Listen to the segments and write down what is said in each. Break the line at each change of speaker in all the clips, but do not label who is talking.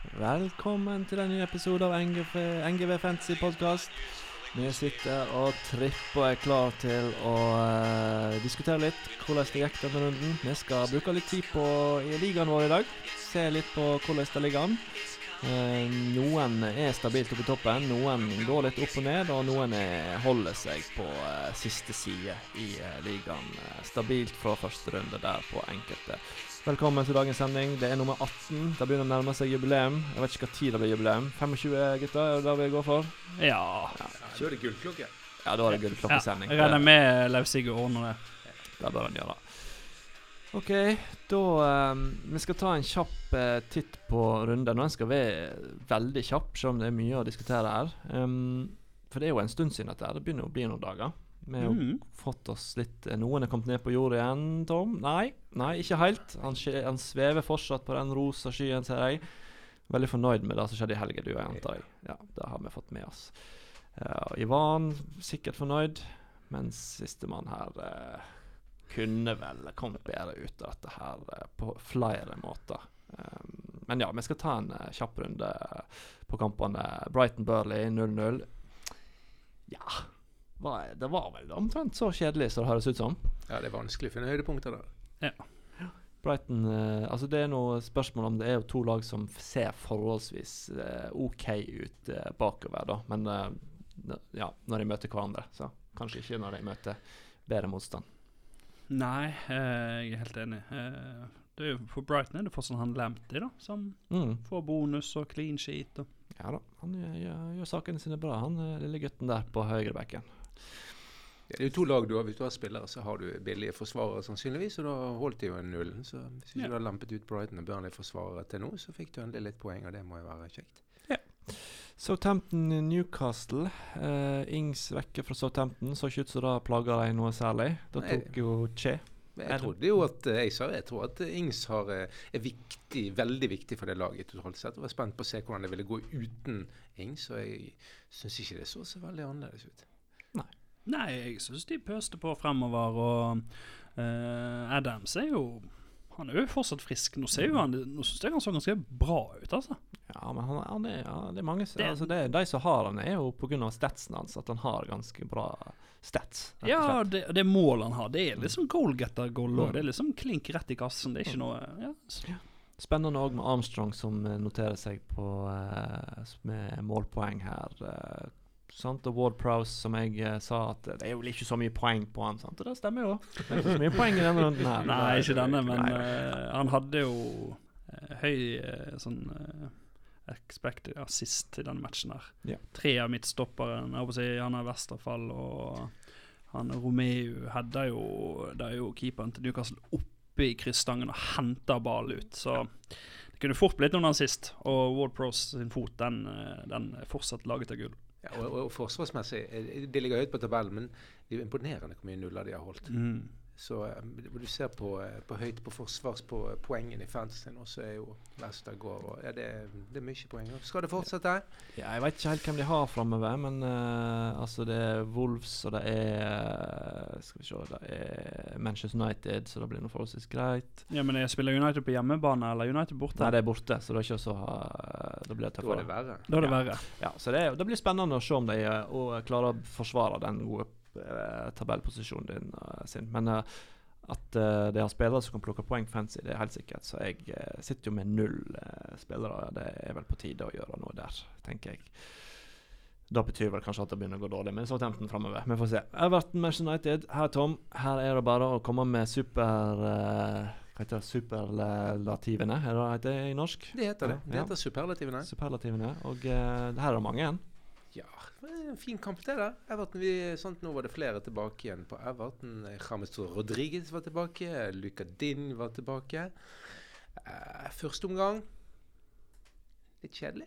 Velkommen til en ny episode av NGV, NGV Fantasy Podcast. Vi sitter og tripper og er klar til å eh, diskutere litt hvordan det gikk denne runden. Vi skal bruke litt tid på i ligaen vår i dag. Se litt på hvordan det ligger an. Eh, noen er stabilt oppe i toppen, noen går litt opp og ned, og noen er, holder seg på eh, siste side i eh, ligaen. Eh, stabilt fra første runde der på enkelte. Velkommen til dagens sending. Det er nummer 18. Det begynner å nærme seg jubileum. Jeg vet ikke hva tid det blir jubileum. 25, gutter? Er det det vi går for?
Ja.
Kjør det gullklokke.
Ja, da er det gullklokkesending.
Jeg regner med Leif Sigurd ordner det.
Det bør han gjøre. OK, da um, Vi skal ta en kjapp uh, titt på runden. Nå den skal være veldig kjapp, selv om det er mye å diskutere her. Um, for det er jo en stund siden dette. her. Det begynner å bli noen dager. Vi har
Mhm.
fått oss litt eh, Noen er kommet ned på jorda igjen, Tom? Nei, nei, ikke helt. Han, han svever fortsatt på den rosa skyen, ser jeg. Veldig fornøyd med det som skjedde i helga, du, antar jeg. Ja, det har vi fått med oss. Uh, Ivan sikkert fornøyd, mens sistemann her uh, kunne vel kommet bedre ut av dette her uh, på flere måter. Um, men ja, vi skal ta en uh, kjapp runde på kampene. Brighton-Burley 0-0. Ja hva er- Det var vel omtrent så kjedelig som det høres ut som.
Ja, det er vanskelig å finne høydepunkter der.
Brighton eh, Altså Det er noe spørsmål om det er jo to lag som ser forholdsvis eh, OK ut eh, bakover, da. Men eh, ja, når de møter hverandre. Så kanskje ikke når de møter bedre motstand.
Nei, eh, jeg er helt enig. Eh, det er jo, for Brighton er det fortsatt han Lamptey, da, som
Mm.
får bonus og clean sheet. Og.
Ja da, han gjør, gjør, gjør sakene sine bra, han lille gutten der på høyrebacken.
Det er jo to lag du har. Hvis du har spillere, så har du billige forsvarere sannsynligvis, og da holdt de jo en null. Så hvis
Ja.
du har lampet ut Brighton og Burnley-forsvarere til nå, så fikk du endelig litt poeng, og det må jo være kjekt. Ja.
Southampton Newcastle. Uh, Ings vekke fra Southampton. Så ikke ut som det plaga dem noe særlig. Da
Nei.
tok jo Che.
Jeg trodde jo at eh, jeg sa jeg tror at Ings har, eh, er viktig, veldig viktig for det laget totalt sett. Jeg var spent på å se hvordan det ville gå uten Ings, og jeg syns ikke det så så veldig annerledes ut.
Nei, jeg syns de pøste på fremover, og uh, Adams er jo Han er jo fortsatt frisk. Nå ser jo han Nå syns jeg han så ganske bra ut, altså.
Ja, men han, han er, ja, det er mange
Det-
altså det, De som har han, er jo pga. statsen hans at han har ganske bra stats.
Ja, det, det målet han har, det er liksom goalgetter-goal òg.
Mm.
Det er liksom klink rett i kassen. Det er ikke noe ja,
Spennende òg med Armstrong, som eh, noterer seg på eh, med målpoeng her. Sant? Og Ward Prowse, som jeg uh, sa, at det er jo ikke så mye poeng på han. Sant? Og det stemmer jo. Det er ikke så mye poeng i denne runden her.
Nei, ikke denne, men eh, han hadde jo uh, høy sånn uh, expected assist i denne matchen her.
Yeah.
Tre av midtstopperen, jeg håper å si, han er Westerfall og han Romeu header jo Det er jo keeperen til Newcastle oppe i krysstangen og henter ballen ut, så det kunne fort blitt noen assist. Og Ward Pros sin fot, den, den er fortsatt laget av gull.
Ja, og, og forsvarsmessig eh, De ligger høyt på tabellen, men det er imponerende hvor mye nuller de har holdt.
Mm.
Så eh, når du ser på, eh, på høyt på forsvarspoengene i fantasy nå, så er jo Leicester går og ja, det, det er mye poeng. Skal det fortsette?
Ja, jeg vet ikke helt hvem de har framover, men uh, altså det er Wolves og det er eh, Skal vi se Det er Manchester United, så det blir noe forholdsvis greit.
Ja, men jeg spiller United på hjemmebane eller United borte?
Nei, det er borte, så det er ikke så uh, Da blir det
Da er det verre.
Da er det
Ja.
verre.
Ja, så det, er- det blir spennende å se om de uh, klarer å forsvare den gode eh, tabellposisjonen din, eh, sin. Men eh, at eh, de har spillere som kan plukke poeng fancy, det er helt sikkert. Så jeg eh, sitter jo med null eh, spillere. Det er vel på tide å gjøre noe der, tenker jeg. Da betyr vel kanskje at det begynner å gå dårlig, men Southampton framover. Vi får se. Everton Manchester United. Her, Tom. Her er det bare å komme med super Uh, Hva heter det? Superlativene, er det det heter i norsk?
Det heter det. Det
Ja.
heter superlativene.
Superlativene. Og uh, her er det mange igjen.
Ja, en fin kamp det da. Everton, vi, sant, nå var det flere tilbake igjen på Everton. James Rodriguez var tilbake. Luca Din var tilbake. Uh, første omgang litt kjedelig.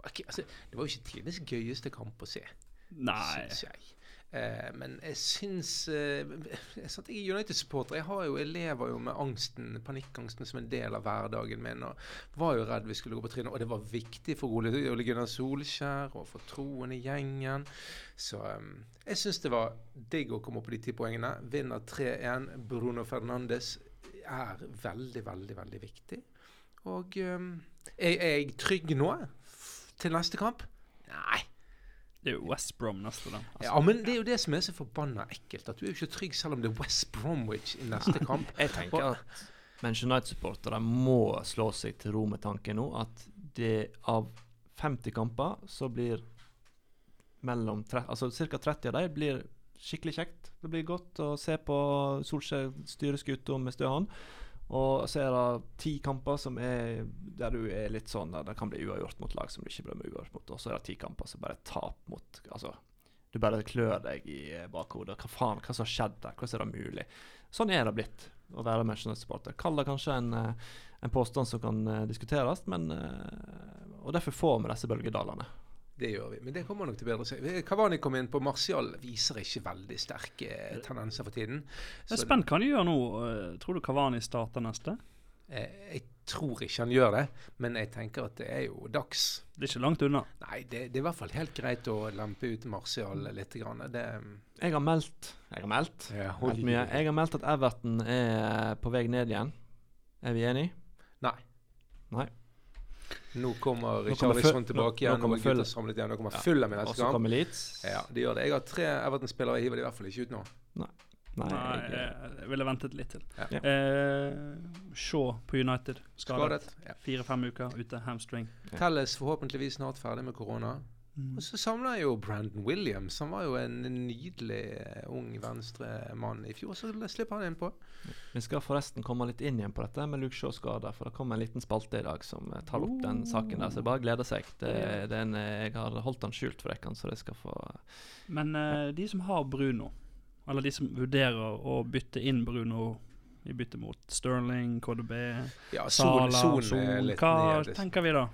Okay, altså, det var jo ikke tidenes gøyeste kamp å se, syns jeg. Eh, men jeg syns eh, jeg, jeg er United-supporter. Jeg, jeg lever jo med angsten, panikkangsten som en del av hverdagen min. Og var jo redd vi skulle gå på trynet. Og det var viktig for Ole, Ole Gunnar Solskjær og for troen i gjengen. Så eh, jeg syns det var digg å komme opp på de ti poengene. Vinner 3-1. Bruno Fernandes er veldig, veldig, veldig viktig. Og Er, er jeg trygg nå til neste kamp? Nei.
Det er jo West Brom neste, da. Altså,
Ja, men det er jo det som er så forbanna ekkelt. At du er jo ikke trygg selv om det er West Bromwich i neste kamp.
Jeg tenker at Manchester United-supportere må slå seg til ro med tanken nå at det av 50 kamper så blir mellom tre, altså ca. 30 av dem blir skikkelig kjekt. Det blir godt å se på Solskjær styre skuta med stø hånd. Og så er det ti kamper som er der du er litt sånn det kan bli uavgjort mot lag som du ikke blir bli uavgjort mot. Og så er det ti kamper som bare tap mot Altså, du bare klør deg i bakhodet. Hva faen, hva som har skjedd der? Hvordan er det mulig? Sånn er det blitt å være Manchester United-supporter. Kall det kanskje en, eh, en påstand som kan eh, diskuteres, men eh, Og derfor får vi disse bølgedalene.
Det gjør vi. Men det kommer nok til bedre seg. Kavani kom inn på Martial. Viser ikke veldig sterke eh, tendenser for tiden.
Jeg er spent hva han gjør nå. Eh, Tror du Kavani starter neste?
eh, jeg tror ikke han gjør det, men jeg tenker at det er jo dags.
Det er ikke langt unna.
Nei, det, det er i hvert fall helt greit å lempe ut Martial litt. Grann. Det,
Jeg har meldt Jeg har meldt
ja,
helt mye. Jeg har meldt at Everton er på vei ned igjen. Er vi enige?
Nei.
Nei.
Nå kommer
Charlison
tilbake igjen. Nå
kommer
er
Full-
samlet igjen. Nå kommer
Ja.
Fulham i neste kamp.
kommer Leeds.
Ja, de gjør det. Jeg har tre Everton-spillere. Jeg hiver de i hvert fall ikke ut nå.
Nei,
Nei,
jeg,
jeg, jeg ville ventet litt til.
Ja.
Ja.
Eh, se på United. Skadet.
Skadet. Ja.
Fire-fem uker ute. Hamstring.
Ja.
Telles forhåpentligvis snart ferdig med korona.
Mm.
Og så samla jeg jo Brandon Williams. Han var jo en nydelig eh, ung venstremann i fjor, så slipper han inn på.
Vi skal forresten komme litt inn igjen på dette med Luke Shaw-skader, for det kommer en liten spalte i dag som eh, tar opp den saken der. Så bare gleder seg. Det, det er en, eh, jeg har holdt den skjult for dere, så det skal få
Men uh, de som har Bruno, eller de som vurderer å bytte inn Bruno i bytte mot Sterling, KDB,
Ja,
Sala,
Sol,
Hva
ned. liksom.
tenker vi da?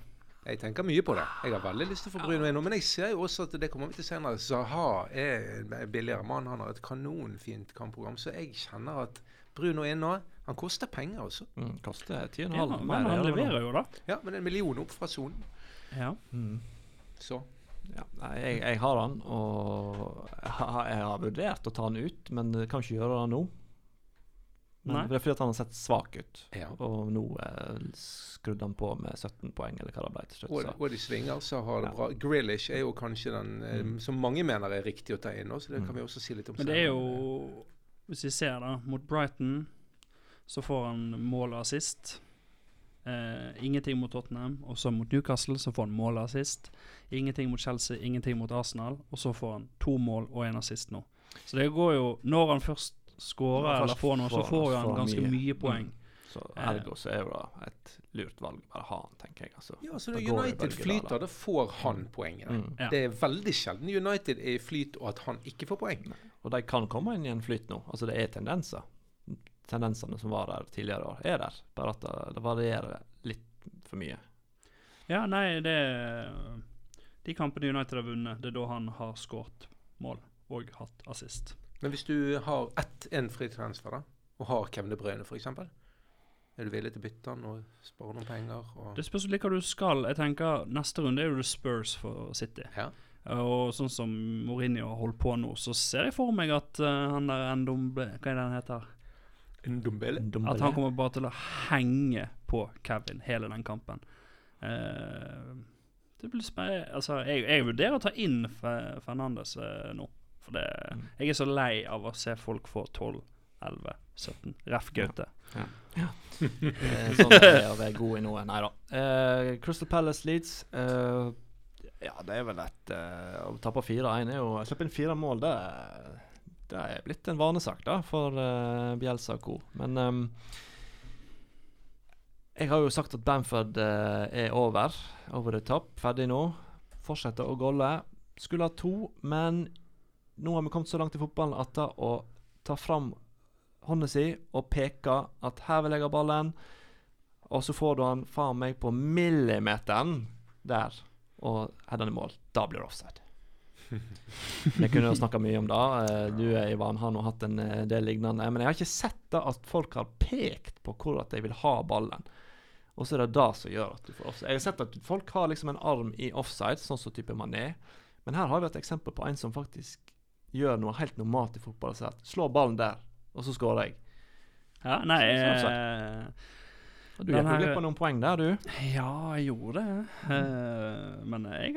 Jeg tenker mye på det. Jeg har veldig lyst til å få Bruno inn nå. Men jeg ser jo også at det kommer vi til senere. Zaha er en billigere mann. Han har et kanonfint kampprogram. Så jeg kjenner at Bruno er inn nå. Han koster penger også.
mm, koster 10,5.
Ja,
mer
men han leverer jo, da.
Ja, men en million opp fra sonen.
Ja.
Mm.
Så
Ja, jeg, jeg har han, og jeg har, jeg har vurdert å ta han ut, men kan ikke gjøre det nå. Men
Nei.
Det er fordi at han har sett svak ut,
ja.
og nå eh, skrudde han på med 17 poeng, eller hva det ble til slutt.
Og, og de svinger, så har det
Ja.
bra. Grealish er jo kanskje den eh,
Mm.
som mange mener er riktig å ta inn, nå, så det
Mm.
kan vi også si litt om
Men det er jo Hvis vi ser da, mot Brighton så får han mål og assist. Eh, ingenting mot Tottenham. Og så mot Newcastle så får han mål og assist. Ingenting mot Chelsea, ingenting mot Arsenal. Og så får han to mål og en assist nå. Så det går jo Når han først
han
eller
få
får noe, så
får- så
han ganske
mye.
mye poeng.
Mm. Så
Eh.
ergo så er det et lurt valg å bare ha han, tenker jeg. Altså.
Ja, så når United flyter, da får han poenget.
Mm.
Ja.
Det er veldig sjelden United er i flyt, og at han ikke får poeng.
Og de kan komme inn i en flyt nå. Altså det er tendenser. Tendensene som var der tidligere år, er der. Bare at det, det varierer litt for mye.
Ja, nei, det De kampene United har vunnet, det er da han har skåret mål og hatt assist.
Men hvis du har ett en fri transfer, da, og har Kevin De Bruyne f.eks., er du villig til å bytte han og spare noen penger?
Det spørs litt hva du skal. Jeg tenker Neste runde er jo Spurs for City.
Ja.
Og sånn som Mourinho har holdt på nå, så ser jeg for meg at uh, han der Ndombe Hva er det han heter?
Ndombele.
At han kommer bare til å henge på Kevin hele den kampen. Uh, det blir spennende. Altså, jeg, jeg vurderer å ta inn Fernandes uh, nå. For det, jeg er så lei av å se folk få 12, 11, 17. Ref Gaute.
Eh, sånn er det å være god i noe. Nei da. Uh, Crystal Palace Leeds. Uh, ja, det er vel et uh, Å tape 4-1 er jo Å slippe inn fire mål, det, det er blitt en vanesak da for uh, Bjelsa og co. Men um, jeg har jo sagt at Bamford uh, er over. Over the top. Ferdig nå. Fortsetter å golle. Skulle ha to, men nå har vi kommet så langt i fotballen at da å ta fram hånda si og peke at her vil jeg ha ballen, og så får du han faen meg på millimeteren der, og header den i mål. Da blir det offside. Vi kunne jo snakka mye om det. Eh, Du Ivan, har nå hatt en eh, del lignende. Men jeg har ikke sett da at folk har pekt på hvor at de vil ha ballen. Og så er det det som gjør at du får offside. Jeg har sett at folk har liksom en arm i offside, sånn som type Mané. Men her har vi et eksempel på en som faktisk gjør noe helt normalt i fotball. og sier at Slå ballen der, og så skårer jeg.
Ja, nei
Så- sånn,
eh,
Du gikk jo
her-
glipp av noen poeng der, du.
Ja, jeg gjorde det. Eh, men jeg,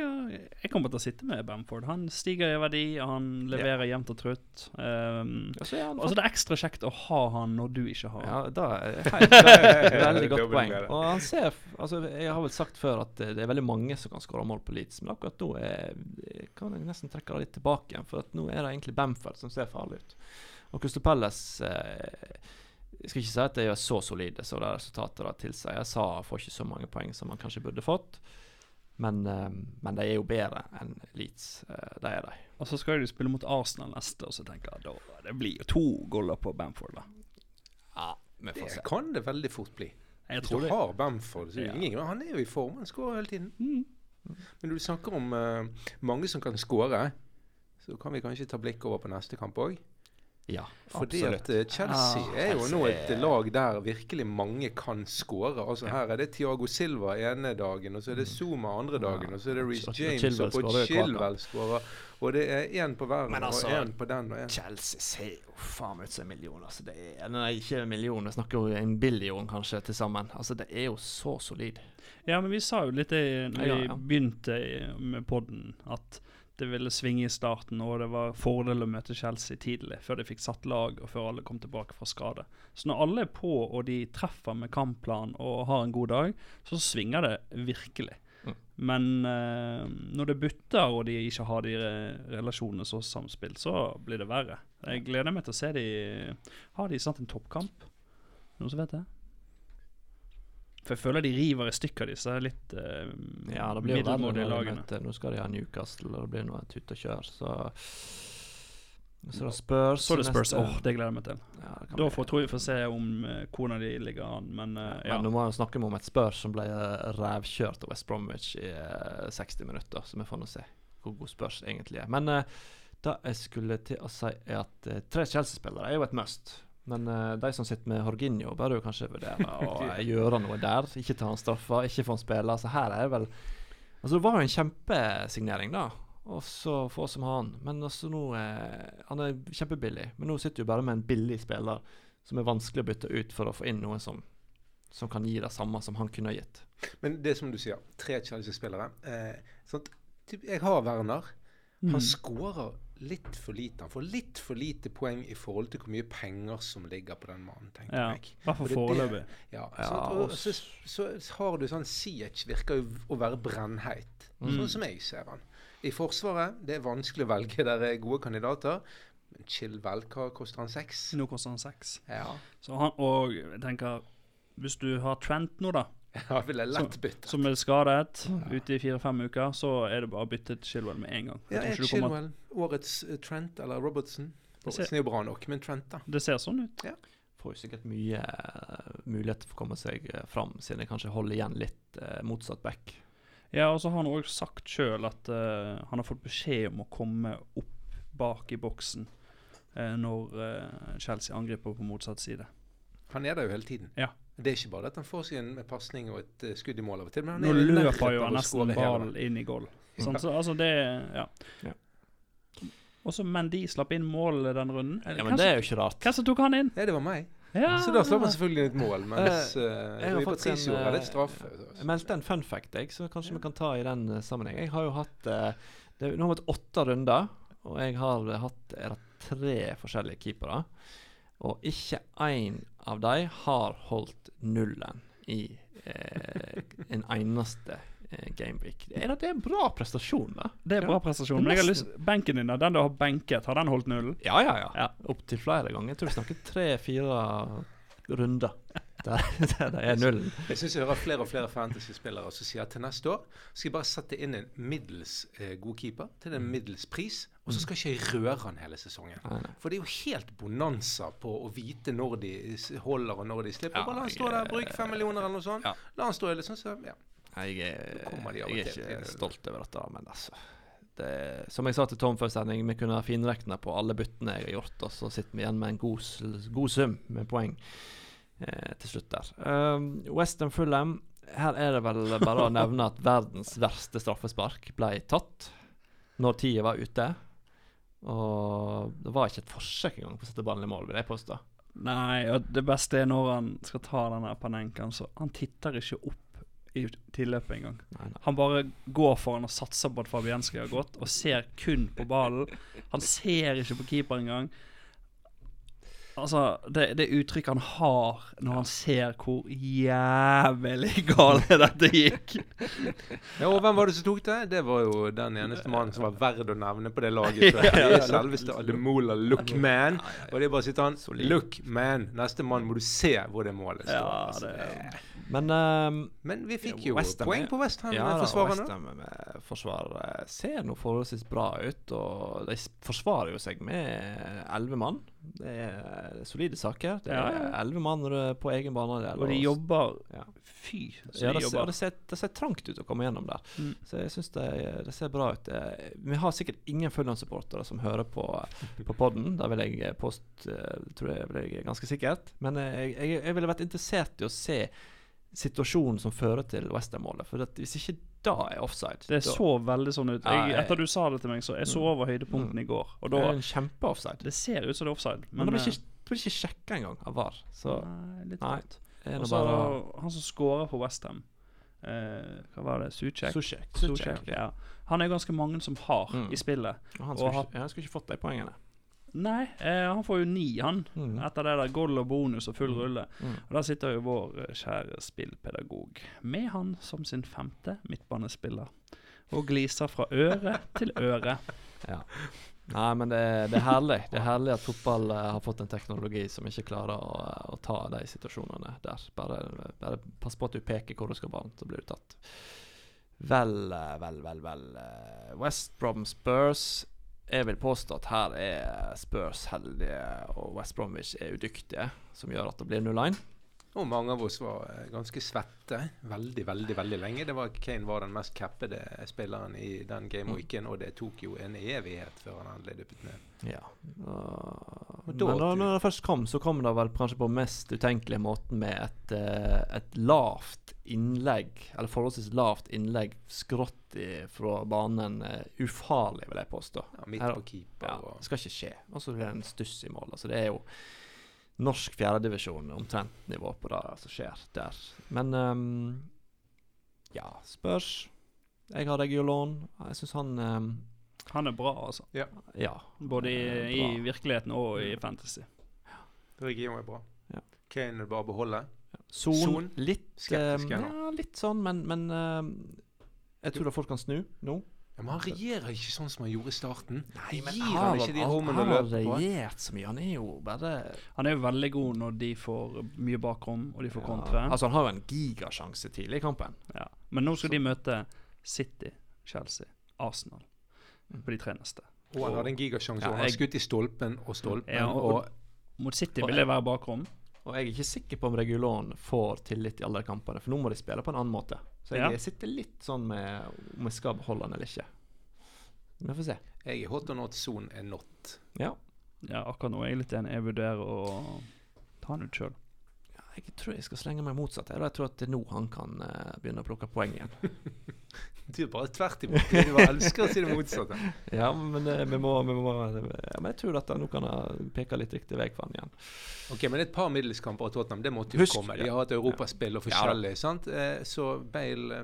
jeg kommer til å sitte med Bamford. Han stiger i verdi, han leverer jevnt og trutt. Um, og så er det ekstra kjekt å ha han når du ikke har han.
Ja, da er et veldig godt poeng. Og han ser Altså, jeg har vel sagt før at det er veldig mange som kan skåre mål på Leeds, men akkurat nå er, kan jeg nesten trekke det litt tilbake igjen, for at nå er det egentlig Bamford som ser farlig ut. Og Crystal Palace eh, Jeg skal ikke si at de er så solide som det resultatet da tilsier. Jeg sa får ikke så mange poeng som man kanskje burde fått, men, eh, men de er jo bedre enn Leeds. Eh, det er de.
Og så skal de spille mot Arsenal neste, og så tenker jeg da det blir jo to goller på Bamford. da
Ja, vi får
Det
se.
kan det veldig fort bli.
Jeg
Hvis du
det.
har Bamford, så er det
Ja.
ingen grunn. Han er jo i form, han skårer hele tiden.
Mm.
Men når du snakker om uh, mange som kan skåre, så kan vi kanskje ta blikk over på neste kamp òg.
Ja,
Fordi
absolutt.
at eh, Chelsea
Ah,
er jo
Chelsea
nå et lag der virkelig mange kan skåre. Altså
Ja.
Her er det Tiago Silva ene dagen, og så er det Zuma andre dagen, og så er det Reece James,
Chilwell
og
skårer
Chilwell skårer. Og det er én på verden,
altså,
og én på den, og én
Chelsea ser jo faen meg ut som en million. Altså det er, nei, ikke en million, jeg snakker jo en billion kanskje til sammen. Altså Det er jo så solid.
Ja, men vi sa jo litt det når vi
ja.
begynte med podden, at det ville svinge i starten, og det var fordel å møte Chelsea tidlig, før de fikk satt lag, og før alle kom tilbake fra skade. Så når alle er på, og de treffer med kampplan og har en god dag, så svinger det virkelig.
Mm.
Men eh, når det butter, og de ikke har de relasjonene så samspilt, så blir det verre. Jeg gleder meg til å se de Har de snart en toppkamp? Noen som vet det? For jeg føler de river i stykker disse litt uh,
Ja, det blir
middelmådige lagene.
Nå skal de ha Newcastle, og det blir noe tut og kjør, så Så det spørs.
Så det spørs.
Åh,
Åh, det gleder jeg meg til.
Ja,
Da får, tror jeg vi får se om uh, hvordan de ligger an, men uh, ja.
Men nå må jeg snakke om et spørs som ble revkjørt rævkjørt av West Bromwich i uh, 60 minutter, så vi får nå se hvor god spørs egentlig er. Men eh, det jeg skulle til å si, er at eh, tre Chelsea-spillere er jo et must. Men uh, de som sitter med Jorginho, bør jo kanskje vurdere å eh, gjøre noe der. Ikke ta han straffa, ikke få han spille. Så her er det vel Altså, det var jo en kjempesignering, da. Og så få som han. Men altså nå eh, Han er kjempebillig. Men nå sitter du bare med en billig spiller som er vanskelig å bytte ut for å få inn noen som som kan gi det samme som han kunne ha gitt.
Men det er som du sier, tre Chelsea-spillere. Eh, jeg har Werner. Han
Mm.
skårer litt for lite. Han får litt for lite poeng i forhold til hvor mye penger som ligger på den mannen, tenker
Ja,
jeg.
i hvert fall foreløpig.
Ja,
og
så, så, har du sånn Siech virker jo å være brennheit,
Mm.
sånn som jeg ser han. I Forsvaret det er vanskelig å velge, der er gode kandidater. Men Chilwell, hva koster han? Seks?
Nå koster han seks.
Ja.
Så han, og jeg tenker Hvis du har Trent nå, da,
ja vil jeg lett bytte.
som er skadet ute i fire-fem uker, så er det bare å bytte til Chilwell med en gang. Jeg
Ja, er Chilwell årets uh, Trent eller Robertson? Robertson er jo bra nok, men Trent, da?
Det ser sånn ut.
Får jo sikkert mye uh, muligheter for å komme seg uh, fram, siden jeg kanskje holder igjen litt uh, motsatt back.
Ja, og så har han òg sagt sjøl at uh, han har fått beskjed om å komme opp bak i boksen eh, når eh, Chelsea angriper på motsatt side.
Han er der jo hele tiden.
Ja.
Det er ikke bare at han får seg en pasning og et uh, skudd i mål av og til, men han
Nå
er
løper jo han nesten ballen inn i goal. Sånn,
Ja.
så, altså det Ja.
Ja.
Også Mendy slapp inn mål den runden.
Ja, Men det er jo ikke rart.
Hvem som tok han inn?
Ja, det var meg.
Ja,
Så da slapp han selvfølgelig inn et mål, mens
Eh,
uh,
jeg har faktisk
Patricio
en,
hadde
eh,
straffe.
Jeg meldte en fun fact, jeg, så kanskje vi kan ta i den uh, sammenheng. Jeg har jo hatt uh, det, Nå har vi hatt åtte runder, og jeg har hatt er det tre forskjellige keepere. Og ikke én av de har holdt nullen i eh, en eneste eh, gameweek. Er det, det er en bra prestasjon, da?
Det er bra
Ja.
prestasjon. Men jeg har lyst Benken din, den du har benket, har den holdt nullen?
Ja, ja, ja.
Ja.
Opptil flere ganger. Jeg tror vi snakker tre-fire runder der, der det er nullen.
Jeg syns jeg hører flere og flere fantasy-spillere som sier at til neste år skal jeg bare sette inn en middels eh, god keeper til en middels pris, og så skal ikke jeg røre han hele sesongen. For det er jo helt bonanza på å vite når de holder og når de slipper. Bare la han stå der, bruk fem millioner eller noe sånt. La han stå i liksom, så ja.
Jeg er, jeg er ikke stolt over dette, men altså det, Som jeg sa til Tom før sending, vi kunne ha finregna på alle byttene jeg har gjort, og så sitter vi igjen med en god, god sum med poeng eh, til slutt der. Um, Western Fulham, her er det vel bare å nevne at verdens verste straffespark ble tatt når tida var ute. Og det var ikke et forsøk engang på å sette ballen i mål, vil jeg påstå.
Nei, og det beste er når han skal ta denne Panenkaen, så han titter ikke opp i tilløpet engang. Han bare går foran og satser på at Fabienski har gått, og ser kun på ballen. Han ser ikke på keeper engang. Altså, det, det uttrykket han har når han ser hvor jævlig galt dette gikk
Ja, og hvem var det som tok det? Det var jo den eneste mannen som var verd å nevne på det laget. Det er selveste Ademola Lookman. Og det er bare å sitte han. Lookman. Neste mann må du se hvor det målet står.
Ja,
altså,
det-
Men ehm,
Men vi fikk jo
West
poeng på Westham
ja,
med
da,
forsvarerne.
Med forsvar eh, ser nå forholdsvis bra ut. Og de forsvarer jo seg med elleve mann. Det er solide saker. Det er elleve mann på egen bane.
Og de jobber
Ja.
Fy, så
Ja,
de
det,
jobber.
det, ser, det ser trangt ut å komme gjennom der.
Mm.
Så jeg syns det, det ser bra ut. Eh, Vi har sikkert ingen Fulham-supportere som hører på, på podden. Det vil jeg eh, post, eh, tror jeg, vil jeg ganske sikkert. Men jeg, jeg, jeg ville vært interessert i å se situasjonen som fører til Western-målet. For hvis ikke da er offside
Det
da-
så veldig sånn ut. Jeg, etter du sa det til meg, så jeg så
Mm.
over høydepunktene i går. Og
det er en kjempe-offside.
Det ser ut som det er offside.
Men det blir
eh,
ikke, det blir ikke sjekka engang av VAR. Så
Nei, litt
nei,
Og så han som scorer for Westham, eh, hva var det? Suchek?
Suchek.
Suchek, ja. Han er ganske mange som har
Mm.
i spillet.
Og Han skulle
ha-
ikke, ja, han skulle ikke fått de poengene.
Nei, eh, han får jo ni, han.
Mm.
Etter det der goal og bonus og full
Mm.
rulle.
Mm.
Og Der sitter jo vår eh, kjære spillpedagog med han som sin femte midtbanespiller. Og gliser fra øre til øre.
Ja. Nei, men det, det er herlig Det er herlig at fotball eh, har fått en teknologi som ikke klarer å, å ta de situasjonene der. Bare, bare pass på at du peker hvor du skal ballen, så blir du tatt. Vel, eh, vel, vel, vel. eh, West Brom Spurs. Jeg vil påstå at her er Spurs heldige, og West Bromwich er udyktige, som gjør at det blir 0-1.
Og mange av oss var eh, ganske svette veldig, veldig veldig lenge. Det var Kane var den mest cappede spilleren i den gameweeken, og det tok jo en evighet før han endelig dyppet ned.
Ja.
Da-
men da når det først kom, så kom det vel kanskje på mest utenkelige måten med et, eh, et lavt innlegg, eller forholdsvis lavt innlegg, skrått i, fra banen. eh, ufarlig, vil jeg påstå.
Ja, midt på keeper.
Ja, det skal ikke skje. Og så blir det en stuss i mål. Altså, det er jo norsk fjerdedivisjon, omtrent nivå på det som skjer der. Men um, ja, spørs. Jeg har Regulon. Jeg syns han um,
Han er bra, altså.
Ja.
Både i,
Eh,
i virkeligheten og i fantasy.
Region er bra.
Ja.
Kane er det bare å beholde.
Son,
Son?
litt
Skeptisk.
Ja, litt sånn, men, men jeg tror da folk kan snu nå.
Ja, men han regjerer ikke sånn som han gjorde i starten.
Nei,
men gir han ikke de rommene å
Han har regjert så mye. Han er jo bare
Han er jo veldig god når de får mye bakrom, og de får kontre.
Altså, han har jo en gigasjanse tidlig i kampen.
Ja. Men nå skal de møte City, Chelsea, Arsenal
Mm.
på de tre neste.
Og han hadde en gigasjanse.
Ja,
og han har skutt i stolpen og stolpen.
Ja, og-
og,
Mot City vil det være bakrom.
Og jeg er ikke sikker på om Regulon får tillit i alle kampene, for nå må de spille på en annen måte. Så jeg
Ja.
sitter litt sånn med om jeg skal beholde den eller ikke. Vi får se.
jeg er hot or not, Son er not.
Ja.
Ja, akkurat nå er jeg litt enig. Jeg vurderer å ta den ut sjøl.
Ja, Jeg tror jeg skal slenge meg motsatt. Jeg tror at det er nå han kan uh, begynne å plukke poeng igjen.
Du er bare tvert imot. Du bare elsker å si det motsatte.
Ja, men uh, vi må, vi må ja, Men jeg tror at nå kan jeg peke litt riktig vei for han igjen.
Ok, Men et par middelskamper av Tottenham, det måtte jo
Husk-
komme. De har hatt europaspill og
Ja
forskjellig. sant? Eh, Så Bale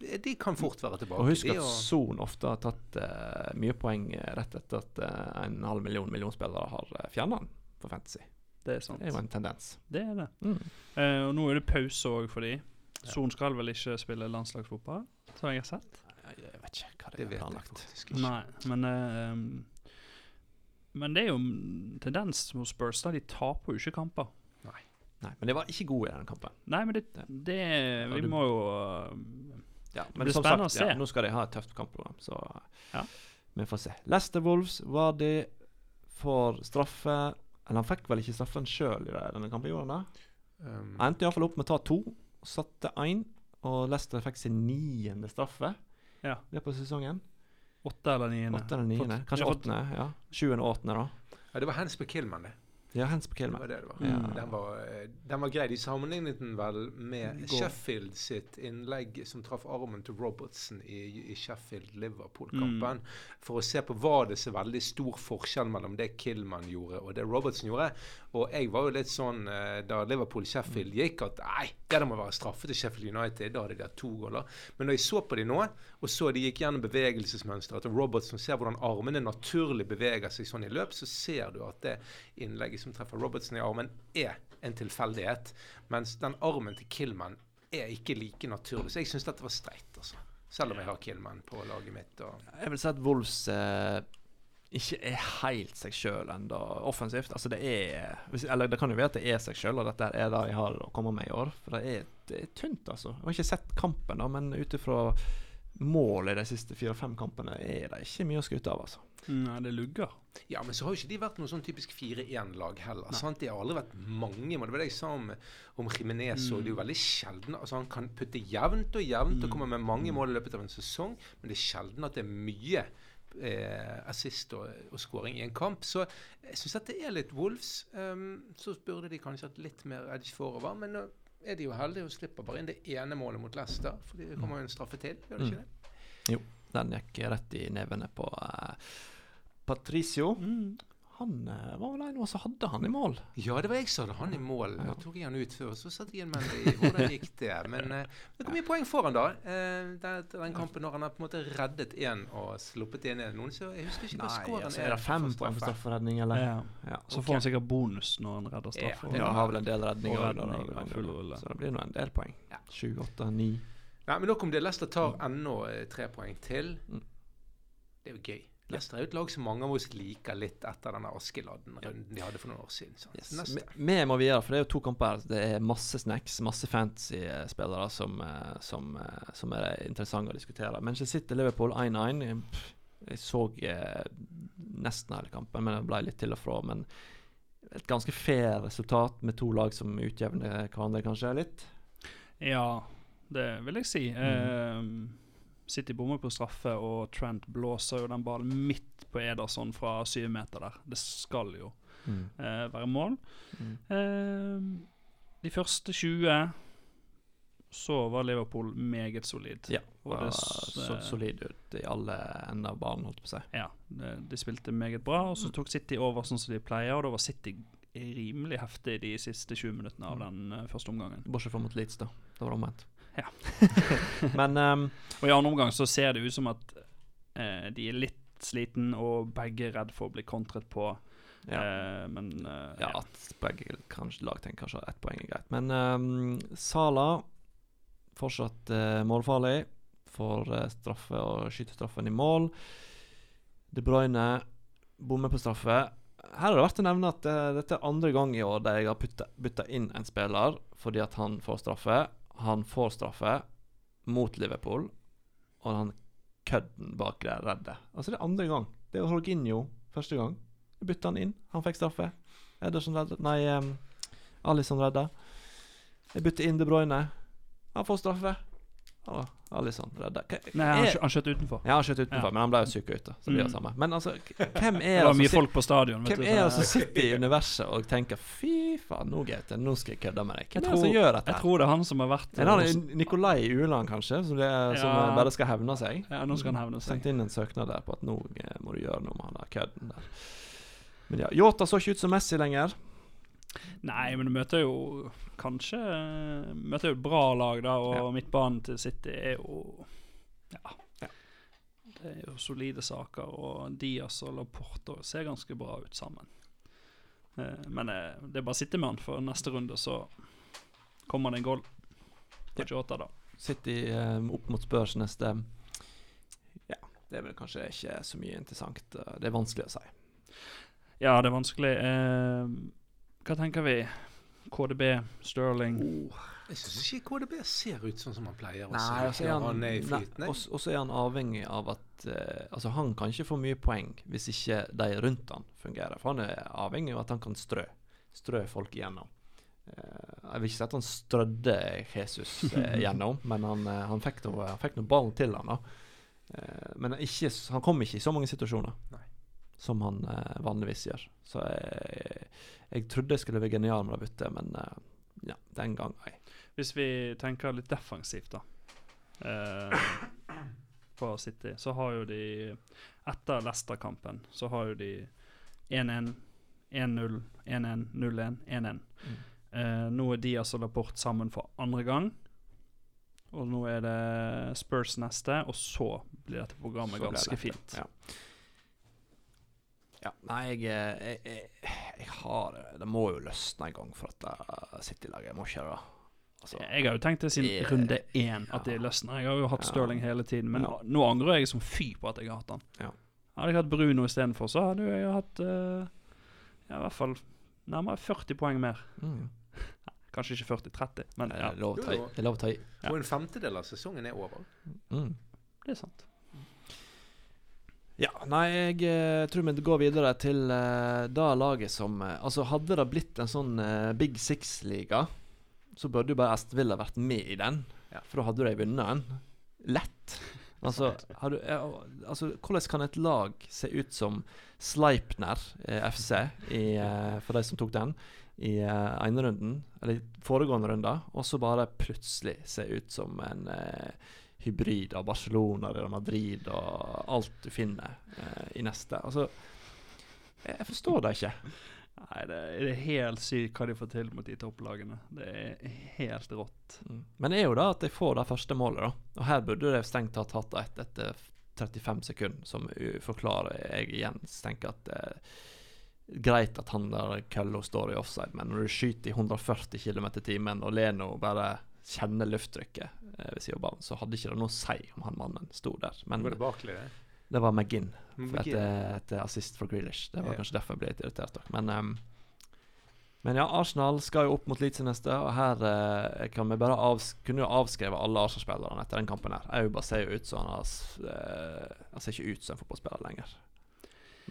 eh, De kan fort være tilbake.
Og husk at Son ofte har tatt uh, mye poeng eh, rett etter at eh, en halv million millionspillere har uh, fjerna han på Fantasy.
Det er sant.
Det er jo en tendens.
Det er det.
Mm.
Eh, og nå er det pause òg for de. Son skal vel ikke spille landslagsfotball, som jeg har sett?
Jeg vet ikke hva
det
det er planlagt.
Nei, men eh, Men det er jo en tendens hos Spurs. da De taper jo ikke kamper.
Nei, men det var ikke gode i den kampen.
Nei, men det, det Vi
du-
må jo
Ja,
Det blir spennende å se.
Ja, nå skal de ha et tøft kampprogram, så
Ja.
vi får se. Leicester Wolves var de for straffe Eller han fikk vel ikke straffen sjøl i det- denne kampen?
Um,
Han endte iallfall opp med å ta to, satte én, og Leicester fikk sin niende straffe
Ja.
det på sesongen.
Åtte eller niende.
Åttende, niende. Kanskje åttende. ja Sjuende og åttende, da.
ja, det var hands på Killman, det.
Ja, hands på
Det var det det var.
Mm.
Den, var eh, den var grei. De sammenlignet den vel med
Går.
Sheffield sitt innlegg som traff armen til Robertson i, i Sheffield-Liverpool-kampen. For å se på var det så veldig stor forskjell mellom det Killman gjorde og det Robertson gjorde. Og jeg var jo litt sånn eh, da Liverpool-Sheffield gikk, at nei, det må være straffe til Sheffield United. Da hadde de hatt to goller. Men da jeg så på de nå, og så de gikk gjennom bevegelsesmønsteret Og Robertson, ser hvordan armene naturlig beveger seg sånn i løp, så ser du at det innlegget som treffer Robertson i armen, er en tilfeldighet. Mens den armen til Killman er ikke like naturlig. Så jeg syns dette var streit, altså. Selv om jeg har Killman på laget mitt.
Jeg vil si at Wolves eh, ikke er helt seg sjøl ennå offensivt. Altså det er Eller det kan jo være at det er seg sjøl, og dette er det jeg har å komme med i år. For det er, det er tynt, altså. Jeg har ikke sett kampen, da, men ut ifra målet i de siste fire-fem kampene er det ikke mye å skryte av, altså.
Nei, det lugger.
Ja, men så har jo ikke de vært noe sånn typisk 4-1-lag heller.
Nei.
sant? De har aldri vært mange Men Det var det jeg sa om, om Jimenez. og
Mm.
Det er jo veldig sjelden altså Han kan putte jevnt og jevnt og
Mm.
komme med mange mål i løpet av en sesong, men det er sjelden at det er mye eh, assist og, og scoring i en kamp. Så jeg syns dette er litt Wolves. Um, så burde de kanskje hatt litt mer edge forover. Men nå er de jo heldige og slipper bare inn det ene målet mot Leicester. For det kommer jo en straffe til, gjør det ikke det?
Den gikk rett i nevene på uh, Patricio.
Mm.
Han eh, var vel en av oss som hadde han i mål.
Ja, det var jeg som hadde han i mål. Da tok jeg han ut før, så satte jeg en menn i Hvordan gikk det? Men hvor det mye poeng får han da. Uh, den, den kampen når han har på en måte reddet én og sluppet inn en noen, så jeg husker ikke hva scoren
altså, er det fem på for strafferedning, eller?
Ja.
Ja.
Så
okay.
får han sikkert bonus når han redder straffe.
Ja,
han har vel en del redninger.
Og
da, da,
redning rulle.
Så det blir nå en del poeng. Sju, åtte, ni.
Nei, men nok om det. Leicester tar ennå eh, tre poeng til.
Mm.
Det er jo gøy. Leicester er jo et lag som mange av oss liker litt etter denne Askeladden-runden de hadde for noen år siden.
Yes. Vi må videre, for det er jo to kamper her. Det er masse snacks, masse fantasy-spillere som, eh, som, eh, som er interessante å diskutere. Manchester City-Liverpool 1-1. Jeg- så eh, nesten hele kampen, men det ble litt til og fra. Men et ganske fair resultat med to lag som utjevner hverandre kanskje litt.
Ja, det vil jeg si. Eh, City bommer på straffe, og Trent blåser jo den ballen midt på Ederson fra syv meter der. Det skal jo eh, være mål.
Mm.
Eh, de første 20 så var Liverpool meget solid.
Ja,
Og det
så
eh,
solid ut i alle ender av banen, holdt på å si.
Ja, de, de spilte meget bra, og så tok City over sånn som de pleier, og da var City rimelig heftig de siste 20 minuttene av den eh, første omgangen.
Bortsett fra mot Leeds, da. Da var det omvendt.
Ja.
Men um,
Og i andre omgang så ser det ut som at eh, de er litt sliten, og begge er redd for å bli kontret på.
ja.
Eh, men eh,
Ja, at begge kanskje lag tenker kanskje ett poeng er greit. Men um, Sala fortsatt eh, målfarlig. Får eh, straffe og skyter straffen i mål. De Bruyne bommer på straffe. Her er det verdt å nevne at eh, dette er andre gang i år der jeg har bytta inn en spiller fordi at han får straffe. Han får straffe mot Liverpool, og han kødden bak det redder. Altså, det er andre gang. Det er Jorginho første gang. Jeg bytta han inn. Han fikk straffe. Ederson redda Nei, um, Alison redda. Jeg bytter inn De Bruyne. Han får straffe. Og sånn redda.
Nei, han,
er-
skjø- han skjøt utenfor.
Ja, han skjøt utenfor,
Ja.
men han ble jo syk ute. Så det blir det
Mm.
samme. Men altså, hvem
Det
er
var
det
mye folk på stadion.
hvem er det som sitter i universet og tenker 'fy faen, nå Gaute, nå skal jeg kødde med deg'? Hvem
Jeg
er det som gjør dette?
Jeg tror det er han som har vært
Er det Nikolai Uland, kanskje, som, det, som
Ja.
bare skal hevne seg?
Ja, nå skal han hevne seg.
Sendt inn en søknad der på at nå eh, må du gjøre noe med han der kødden der. Men ja, Yota så ikke ut som Messi lenger.
Nei, men du møter jo kanskje Møter jo et bra lag, da, og
Ja.
midtbanen til City er jo ja.
Ja.
Det er jo solide saker, og Diaz og Laporto ser ganske bra ut sammen. Eh, men eh, det er bare å sitte med han, for neste runde så kommer det en goal på 28, da.
City eh, opp mot Spørs neste Ja, det er vel kanskje ikke så mye interessant. Det er vanskelig å si.
Ja, det er vanskelig. Eh, hva tenker vi? KDB, Sterling
Jeg syns ikke KDB ser ut sånn som han pleier å
Nei,
se ut når
han,
han er i
nei,
flyten.
og så er han avhengig av at eh, Altså, han kan ikke få mye poeng hvis ikke de rundt han fungerer. For han er avhengig av at han kan strø. Strø folk igjennom. Eh, jeg vil ikke si at han strødde Jesus eh, gjennom, men han, eh, han fikk nå han fikk nå ballen til han da. Eh, men ikke, han kom ikke i så mange situasjoner.
Nei.
som han eh, vanligvis gjør. Så jeg, jeg trodde jeg skulle være genial med det byttet, men eh, ja, den gang nei.
Hvis vi tenker litt defensivt, da. Eh, på City, så har jo de Etter Leicester-kampen så har jo de 1-1, 1-0, 1-1, 0-1, 1-1.
Mm.
Eh, nå er Diaz og Laporte sammen for andre gang. Og nå er det Spurs neste, og så blir dette programmet
Så
ganske
det
fint.
Ja. Ja. Nei, jeg, eh, jeg, jeg, jeg har Det må jo løsne en gang for at uh, City-laget må ikke det. Altså,
Jeg har jo tenkt det siden
Det-
runde én at
ja.
det løsner. Jeg har jo hatt
Ja.
Stirling hele tiden, men
Ja.
nå angrer jeg som fy på at jeg har hatt han.
Ja.
Hadde jeg hatt Bruno istedenfor, så hadde jo jeg hatt uh, ja, i hvert fall nærmere 40 poeng mer.
mm.
Kanskje ikke 40-30, men
det,
ja.
Jo, jo.
det er lov å ta i.
Og en femtedel av sesongen er over.
Mm.
det er sant.
Ja, nei, jeg eh, tror vi går videre til uh, da laget som eh, Altså, hadde det blitt en sånn Big Six-liga, så burde jo bare Aston Villa vært med i den.
Ja.
For da hadde de vunnet den. Lett. Altså, har du, altså, hvordan kan et lag se ut som Sleipner eh, FC, i, eh, for de som tok den, i eh, ene runden, eller foregående runde, og så bare plutselig se ut som en eh, hybrid av Barcelona, Real Madrid og alt du finner eh, i neste. Altså, jeg, forstår det ikke.
Nei, det, det er helt sykt hva de får til mot de topplagene. Det er helt rått.
Mm. Men det er jo da at de får det første målet, da. Og her burde de strengt tatt hatt ett etter 35 sekunder, som forklarer jeg igjen tenker at eh, Greit at han der kølla står i offside, men når du skyter i 140 km i timen, og Leno bare kjenner lufttrykket eh, ved siden av banen, så hadde ikke det noe å si om han mannen sto der. Men
Var det baklig, det?
det var McGinn.
McGinn.
etter, et assist for Grealish. Det var
yeah.
kanskje derfor jeg ble litt irritert. Men, um, men ja, Arsenal skal jo opp mot Leeds neste, og her eh, kan vi bare avs kunne jo avskrive alle Arsenal-spillerne etter den kampen. her. Auba ser jo ut som han har eh, Han ser ikke ut som en fotballspiller lenger.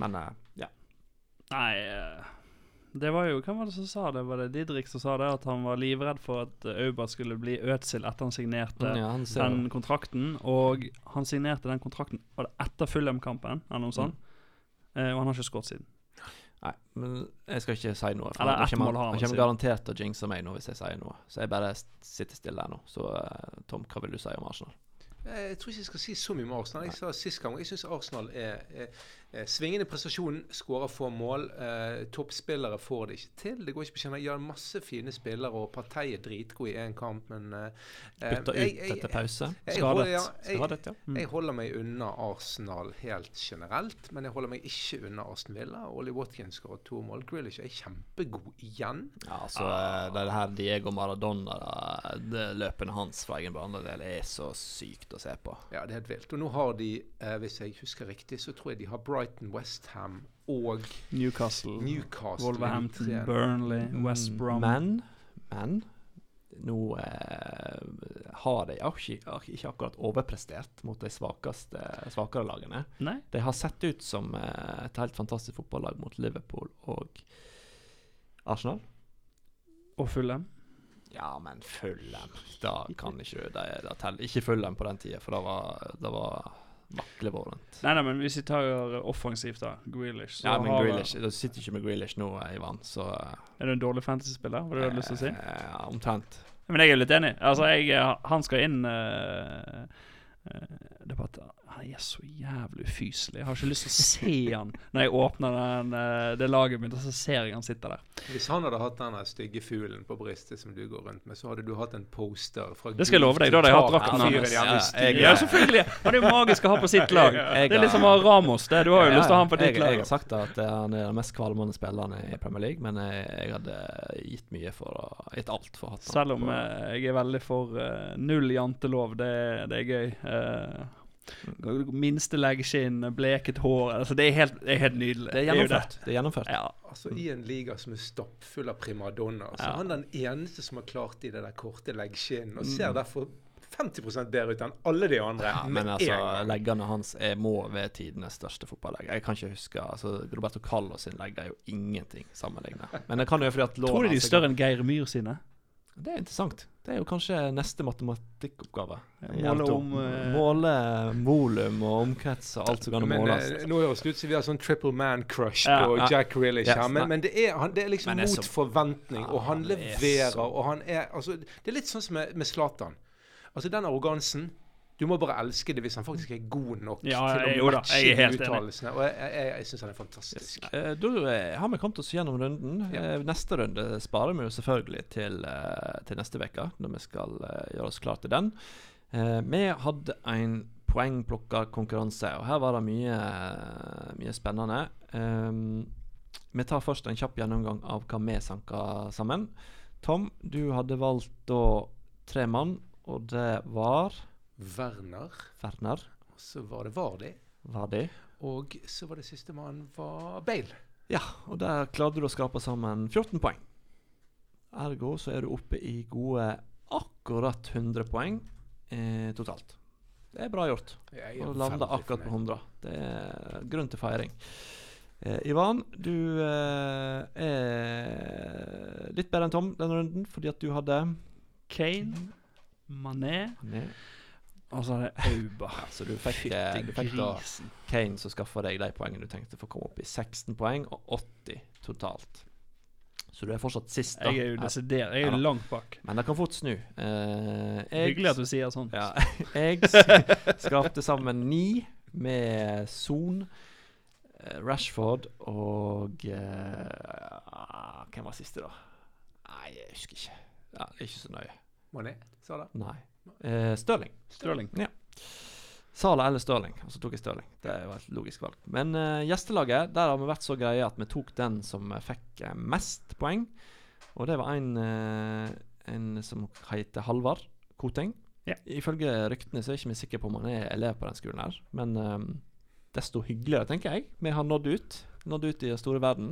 Men eh, ja.
Nei, eh, det var jo Hvem var det som sa det? Var det Didrik som sa det? At han var livredd for at eh, Auba skulle bli Ødsel etter han signerte
ja han den
den kontrakten. Og han signerte den kontrakten Var det etter Fulham-kampen, eller noe sånt? Eh, og han har ikke skåret siden.
Nei, men jeg skal ikke si noe. for
Eller ett mål har han
han kommer garantert til å jinxe meg nå hvis jeg sier noe. Så jeg bare sitter stille her nå. Så eh, Tom, hva vil du si om Arsenal?
Eh, Jeg tror ikke jeg skal si så mye om Arsenal. Jeg sa sist gang, jeg syns Arsenal er, er svingende prestasjon, skårer få mål. Eh, toppspillere får det ikke til. Det går ikke på kjenner. Ja, masse fine spillere, og partiet er dritgod i én kamp, men eh, Bytter
Bytta
jeg-
ut
jeg-
etter pause?
Skadet.
jeg-
Skadet, ja.
Mm.
Jeg holder meg unna Arsenal helt generelt, men jeg holder meg ikke unna Aston Villa. Ollie Watkins skårer to mål. Grealish er kjempegod igjen.
Ja, altså ah. det her Diego Maradona, da, det løpene hans fra egen banedel er så sykt å se på.
Ja, det er helt vilt. Og nå har de, eh, hvis jeg husker riktig, så tror jeg de har Brighton, Westham og
Newcastle,
Newcastle.
Wolverhampton. Burnley, West Brom.
Men, men nå eh, har de ikke, ikke akkurat overprestert mot de svakeste, svakere lagene.
Nei?
De har sett ut som eh, et helt fantastisk fotballag mot Liverpool og Arsenal.
Og Fulham.
Ja, men Fulham Da kan ikke du det, det teller. Ikke Fulham på den tida, for det var, det var vaklevårent.
Nei, nei, men hvis vi tar offensivt, da. Grealish.
Ja, men
har-
Grealish Du sitter ikke med Grealish nå, Ivan, så
Er du en dårlig fantasy-spiller? Var det det du hadde lyst til å si?
eh, Ja, omtrent.
Men jeg er litt enig. Altså, jeg, eh, han skal inn uh, eh, Han er så jævlig ufyselig. Jeg har ikke lyst til å se han når jeg åpner den, eh, det laget mitt, og så ser jeg han sitter der.
Hvis han hadde hatt den stygge fuglen på brystet som du går rundt med, så hadde du hatt en poster fra
Det skal jeg love deg, da hadde jeg hatt drakten hans.
Ja,
Ja, selvfølgelig! Han er jo magisk å ha på sitt lag. Det er litt som
har-
å ha Ramos. Det. Du har jo lyst til å ha han på ditt
jeg, jeg har sagt at eh, han er den mest kvalmende spilleren i Premier League, men jeg, jeg hadde gitt mye for å Gitt alt for å ha han
Selv om eh, jeg er veldig for eh, null jantelov. Det, det er gøy. Minste leggskinn, bleket hår altså Det er helt, det er helt nydelig.
Det er gjennomført. Det er gjennomført.
Ja.
Altså I en liga som er stappfull av primadonnaer, så
Ja.
er han den eneste som har klart i det der korte leggskinnet, og
Mm.
ser derfor 50 bedre ut enn alle de andre.
Ja, men altså, leggene hans er, må ved tidenes største fotballegg. Jeg kan ikke huske altså, Roberto Callo sin legg er jo ingenting sammenlignet. Men det kan jo være fordi at
Tror du de er større enn Geir Myhr sine?
Det er interessant. Det er jo kanskje neste matematikkoppgave.
Måle om uh,
Måle volum og omkrets og alt som kan
Men
måles.
eh, nå høres det ut som vi har sånn triple man crush
Ja,
på
ja.
Jack Grealish
Yes,
men, men det, er, han, det er liksom
det er
mot
så-
forventning,
Ja,
og han
er
leverer,
så-
og han er altså, Det er litt sånn som med, med Zlatan. Altså, den arrogansen Du må bare elske det hvis han faktisk er god nok
Ja,
til å matche uttalelsene. Og jeg, jeg, jeg, syns han er fantastisk.
Eh, Da eh, har vi kommet oss gjennom runden.
Ja.
Eh, Neste runde sparer vi jo selvfølgelig til, til neste uke, når vi skal gjøre oss klar til den. Vi hadde en poengplukkerkonkurranse, og her var det mye, mye spennende. Vi tar først en kjapp gjennomgang av hva vi sanka sammen. Tom, du hadde valgt da tre mann, og det var
Werner.
Werner.
Og så var det Vardi.
Vardi.
Og så var det sistemann var Bale.
Ja, og der klarte du å skape sammen 14 poeng. Ergo så er du oppe i gode akkurat 100 poeng eh, totalt. Det er bra gjort. Å lande akkurat på 100. Det er grunn til feiring. Eh, Ivan, du eh, er litt bedre enn Tom denne runden fordi at du hadde
Kane, Mané
Nei.
Og så er Auba.
Ja, så du fikk, eh, du fikk da. Kane som skaffa deg de poengene du tenkte for å komme opp i 16 poeng, og 80 totalt. Så du er fortsatt sist, da.
Jeg er jo desidert Jeg er jo langt bak.
Men det kan fort snu. Eh, jeg-
Hyggelig at du sier sånn.
Ja, jeg skapte sammen ni med Son, eh, Rashford og eh, Hvem var siste, da? Nei, jeg husker ikke. Ja, det er ikke så nøye.
Mané, sa det.
Nei. Eh, Stirling.
Stirling.
Ja. Sala eller Stirling. Og så tok jeg Stirling. Det var et logisk valg. Men uh, gjestelaget, der har vi vært så greie at vi tok den som eh, fikk uh, mest poeng. Og det var en, uh, en som heter Halvard Koting.
Ja.
Ifølge ryktene så er ikke vi sikre på om han er elev på den skolen her. Men desto hyggeligere, tenker jeg. Vi har nådd ut. Nådd ut i den store verden.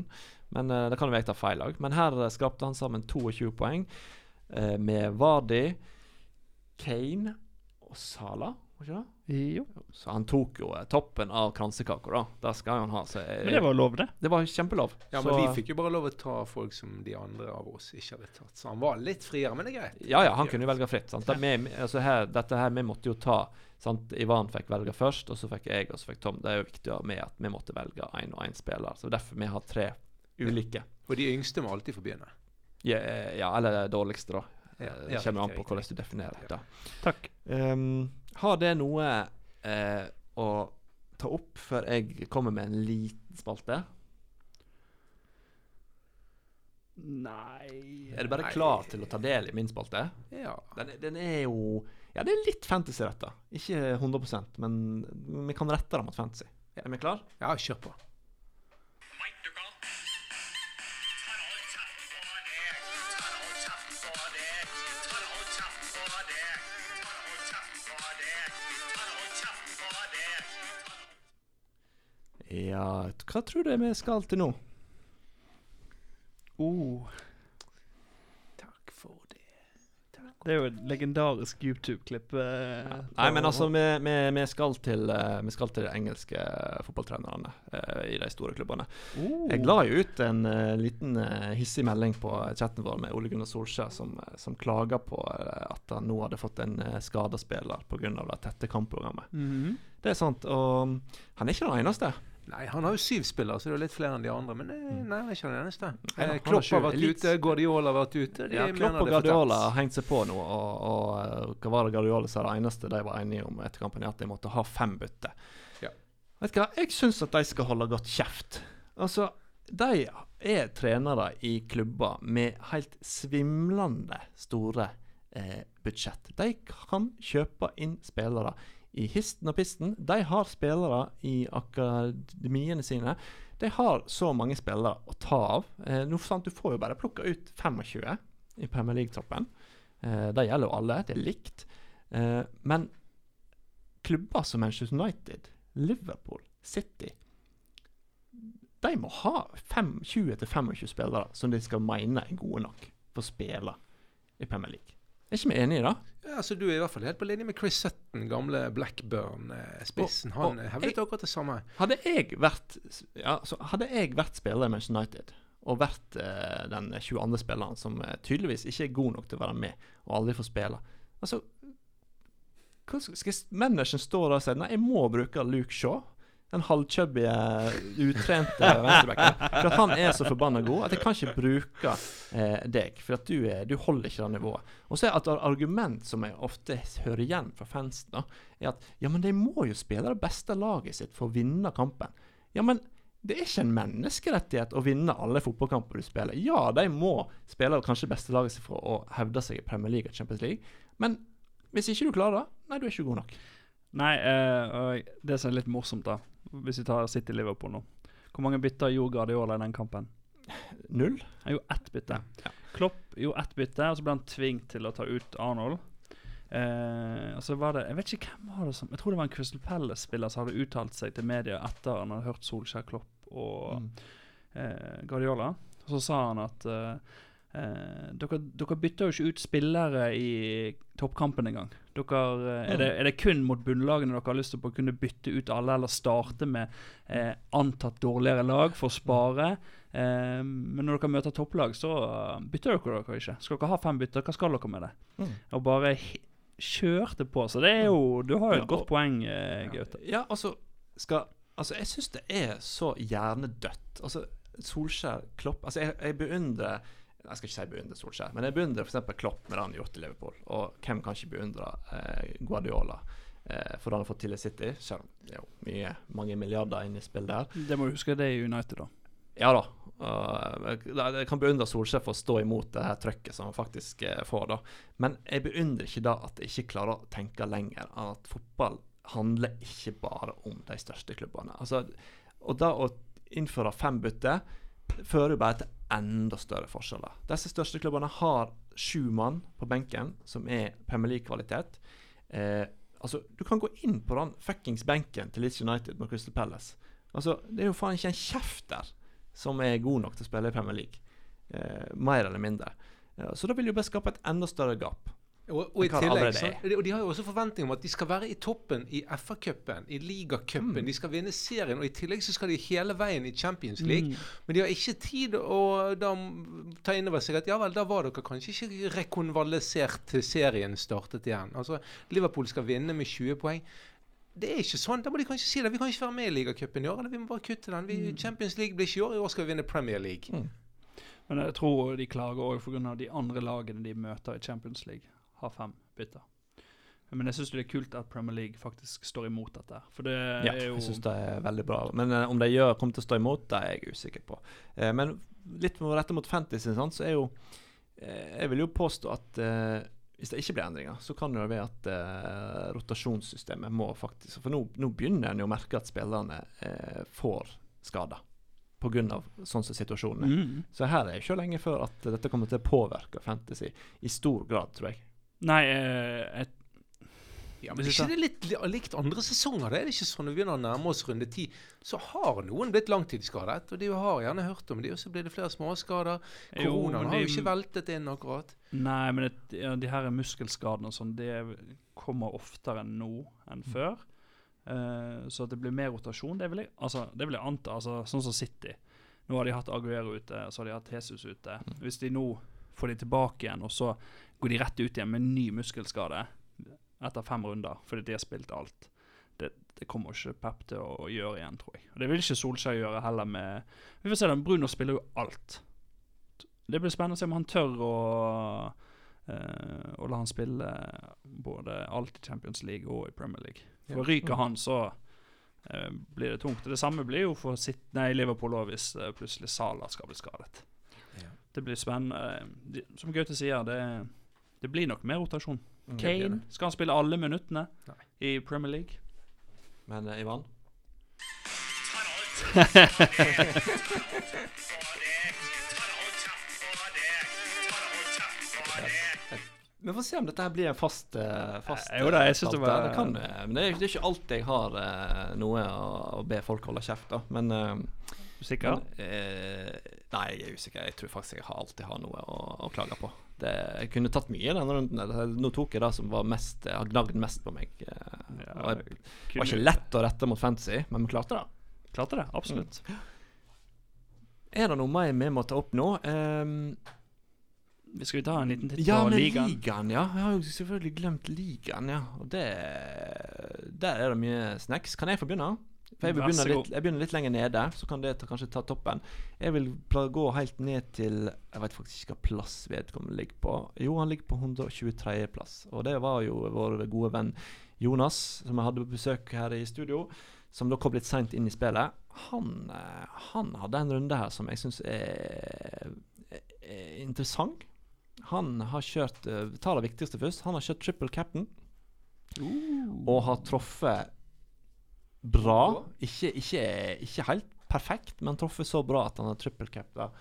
Men det kan jo jeg ta feil òg. Men her skrapte han sammen 22 poeng med Vardi, Kane og Sala. Ikke det?
Jo.
Så han tok jo eh, toppen av kransekaka, da. Det skal han ha. Så
Men det var lov, det.
det var kjempelov.
Ja,
så,
men vi fikk jo bare lov å ta folk som de andre av oss ikke hadde tatt. Så han var litt friere, men det er greit.
Ja, ja, han kunne jo velge fritt. Sant? Det, vi, altså her, dette her, vi måtte jo ta sant? Ivan fikk velge først, og så fikk jeg, og så fikk Tom. Det er jo viktig med at vi måtte velge én og én spiller. Så derfor vi har tre ulike.
Og de yngste må alltid få begynne.
Ja, eh, ja eller dårligste, da.
Ja,
Eh,
ja,
kommer an på hvordan du definerer det.
Takk.
Um, har det noe uh, å ta opp før jeg kommer med en liten spalte?
Nei
Er du bare klar til å ta del i min spalte?
Ja.
Den, den er jo Ja, det er litt fantasy-retta. Ikke 100% men vi kan rette det mot fantasy. Er vi klar?
ja, kjør på.
Ja, hva tror du vi skal til nå?
Oh,
Takk for det.
det er jo et legendarisk YouTube-klipp. eh,
Nei, men altså, vi, vi, vi, skal til, uh, vi skal til de engelske fotballtrenerne uh, i de store klubbene.
Oh.
Jeg la jo ut en uh, liten eh, hissig melding på chatten vår med Ole Gunnar Solskjær, som, eh, som klaga på eh, at han nå hadde fått en uh, skada spiller pga. det tette kampprogrammet.
Mhm.
Det er sant, og mm, han er ikke den eneste.
Nei, han har jo syv spillere, så det er litt flere enn de andre. Men eh, nei, han er ikke den eneste.
Nei,
Eh, Klopp har vært ute, Guardiola har vært ute. De
Ja, Klopp og Guardiola har hengt seg på nå, og, og, hva var det Guardiola sa det eneste de var enige om etter kampen, er at de måtte ha fem bytter.
Ja.
Vet du hva, jeg syns at de skal holde godt kjeft. Altså, de er trenere i klubber med helt svimlende store eh, budsjett. De kan kjøpe inn spillere i histen og pisten. De har spillere i akademiene sine. De har så mange spillere å ta av. Eh, nå, sant, du får jo bare plukka ut 25 i Premier League-troppen. Eh, det gjelder jo alle, det er likt. Eh, men klubber som Manchester United, Liverpool, City De må ha 20-25 spillere som de skal mene er gode nok for å spille i Premier League. Er ikke vi enige i det?
Ja, altså, du er i hvert fall helt på linje med Chris Sutton, gamle Blackburn-spissen. Han hevdet akkurat det samme.
Hadde jeg vært ja, så hadde jeg vært spiller i Manchester United, og vært eh, den 22. spilleren som eh, tydeligvis ikke er god nok til å være med, og aldri får spille. Altså skal manageren stå der og si Nei, jeg må bruke Luke Shaw? Den halvkjøbbige, utrente venstrebacken. For at han er så forbanna god at jeg kan ikke bruke eh, deg. For at du, er, du holder ikke det nivået. Og så er et argument som jeg ofte hører igjen fra fansen, da, er at ja, men de må jo spille det beste laget sitt for å vinne kampen. Ja, men det er ikke en menneskerettighet å vinne alle fotballkamper du spiller. Ja, de må spille kanskje beste laget sitt for å hevde seg i Premier League og Champions League, men hvis ikke du klarer det, nei, du er ikke god nok.
Nei, eh, det som er litt morsomt, da, hvis vi tar City Liverpool nå Hvor mange bytter gjorde Guardiola i den kampen?
Null?
Han gjorde ett bytte.
Ja.
Klopp gjorde ett bytte, og så ble han tvunget til å ta ut Arnold. Eh, og så var det Jeg vet ikke hvem var det som Jeg tror det var en Crystal Palace-spiller som hadde uttalt seg til media etter han hadde hørt Solskjær, Klopp og
Mm.
eh, Guardiola. Og så sa han at eh, eh, dere, dere bytter jo ikke ut spillere i toppkampen engang. Dere, eh, er, det, er det kun mot bunnlagene dere har lyst til å kunne bytte ut alle, eller starte med eh, antatt dårligere lag for å spare? Eh, men når dere møter topplag, så eh, bytter dere dere ikke. Skal dere ha fem bytter, hva skal dere med det?
Mm.
Og bare kjørte på. Så det er jo Du har jo
Ja,
et godt
og-
poeng, eh, Gaute.
Ja, altså skal, Altså, jeg syns det er så hjernedødt. Altså, Solskjær, Klopp Altså, jeg, jeg beundrer Jeg skal ikke si beundre Solskjær, men jeg beundrer f.eks. Klopp med det han har gjort i Liverpool. Og hvem kan ikke beundre eh, Guardiola eh, for det han har fått til i City? Selv om det er mye, mange milliarder inne i spill der.
Det må du huske, det er United, da.
Ja da. jeg- jeg kan beundre Solskjær for å stå imot det her trøkket som han faktisk eh, får. da Men jeg beundrer ikke da at jeg ikke klarer å tenke lenger. At fotball handler ikke bare om de største klubbene. Altså, og da å innføre fem bytter fører jo bare til enda større forskjeller. Disse største klubbene har sju mann på benken som er Premier League-kvalitet. Eh, altså, du kan gå inn på den fuckings benken til Leeds United med Crystal Palace. Altså, Det er jo faen ikke en kjeft der som er god nok til å spille i Premier League. Eh, mer eller mindre. Eh, så da vil jo bare skape et enda større gap.
Og, og, i tillegg, så, og De har jo også forventning om at de skal være i toppen i FA-cupen, i ligacupen.
Mm.
De skal vinne serien, og i tillegg så skal de hele veien i Champions League.
Mm.
Men de har ikke tid å da ta inn over seg at ja vel, da var dere kanskje ikke rekonvalisert til serien startet igjen. Altså, Liverpool skal vinne med 20 poeng. Det er ikke sånn. Da må de kanskje si det. Vi kan ikke være med i ligacupen i år, eller vi må bare kutte den. Vi, Champions League blir ikke i år, i år skal vi vinne Premier League.
Mm.
Men jeg tror de klager òg pga. de andre lagene de møter i Champions League, har fem bytter. Men jeg syns det er kult at Premier League faktisk står imot dette. For det
Ja,
er jo
jeg syns det er veldig bra. Men uh, om de gjør, kommer til å stå imot, det er jeg usikker på. Uh, men litt med å rette mot fantasy, sant, så er jo uh, Jeg vil jo påstå at hvis det ikke blir endringer, så kan det være at rotasjonssystemet må faktisk For nå, nå begynner en jo å merke at spillerne eh, får skader pga. sånn som situasjonen er.
mm.
Så her er det ikke lenge før at dette kommer til å påvirke fantasy i stor grad, tror jeg.
Nei, eh, jeg,
Ja, men ikke det litt likt andre sesonger? Det er det ikke sånn når vi begynner å nærme oss runde ti, så har noen blitt langtidsskadet. Og de har gjerne hørt om de, og så blir det flere småskader. Koronaen har jo ikke veltet inn akkurat.
Nei, men det, ja, de her muskelskadene og sånn, det kommer oftere nå enn før. Uh, så at det blir mer rotasjon, det vil jeg, altså, det vil jeg anta. Altså, sånn som City. Nå har de hatt Aguero ute, så har de hatt Jesus ute. Hvis de nå får de tilbake igjen, og så går de rett ut igjen med en ny muskelskade etter fem runder fordi de har spilt alt, det, det kommer ikke Pep til å gjøre igjen, tror jeg. Og Det vil ikke Solskjær gjøre heller med Vi får se, da. Bruno spiller jo alt. Det blir spennende å se om han tør å uh, å la han spille både alt i Champions League og i Premier League. For
Ja.
ryker han, så uh, blir det tungt. Det samme blir jo for sitt, nei, Liverpool òg, hvis uh, plutselig Salah skal bli skadet. Det blir spennende. De, som Gaute sier, det, det blir nok mer rotasjon.
Mm.
Kane, skal han spille alle minuttene
Nei.
i Premier League?
Men uh, Ivan? Vi får se om dette her blir en fast, eh, fast
Eh, jo da, jeg
eh,
synes det var-
det kan, eh, Men det er, det er ikke alltid jeg har eh, noe å, å be folk holde kjeft, da. Men, eh,
Sikker?
men eh, Nei, jeg er usikker. Jeg tror faktisk jeg har alltid har noe å, å klage på. Det, jeg kunne tatt mye i denne runden. Nå tok jeg det som var mest, har gnagd mest på meg. eh,
Ja,
det
var,
var ikke lett å rette mot fantasy, men vi klarte det.
Klarte det, absolutt.
Er det noe mer vi må ta opp nå? Ehm,
Skal vi ta en liten titt
ja,
på
men
ligaen?
ligaen, ja. Jeg har jo selvfølgelig glemt ligaen, ja. Og det Der er det mye snacks. Kan jeg få begynne? For jeg, vil begynne litt, jeg begynner litt lenger nede, så kan det ta, kanskje ta toppen. Jeg vil gå helt ned til Jeg vet faktisk ikke hva plass vedkommende ligger på. Jo, han ligger på 123. plass. Og det var jo vår gode venn Jonas, som jeg hadde på besøk her i studio, som da kom litt seint inn i spillet. Han, eh, han hadde en runde her som jeg syns er, er interessant. Han har kjørt eh, Ta det viktigste først. Han har kjørt triple captain og har truffet bra. Ikke, ikke, ikke helt perfekt, men truffet så bra at han har trippelcapta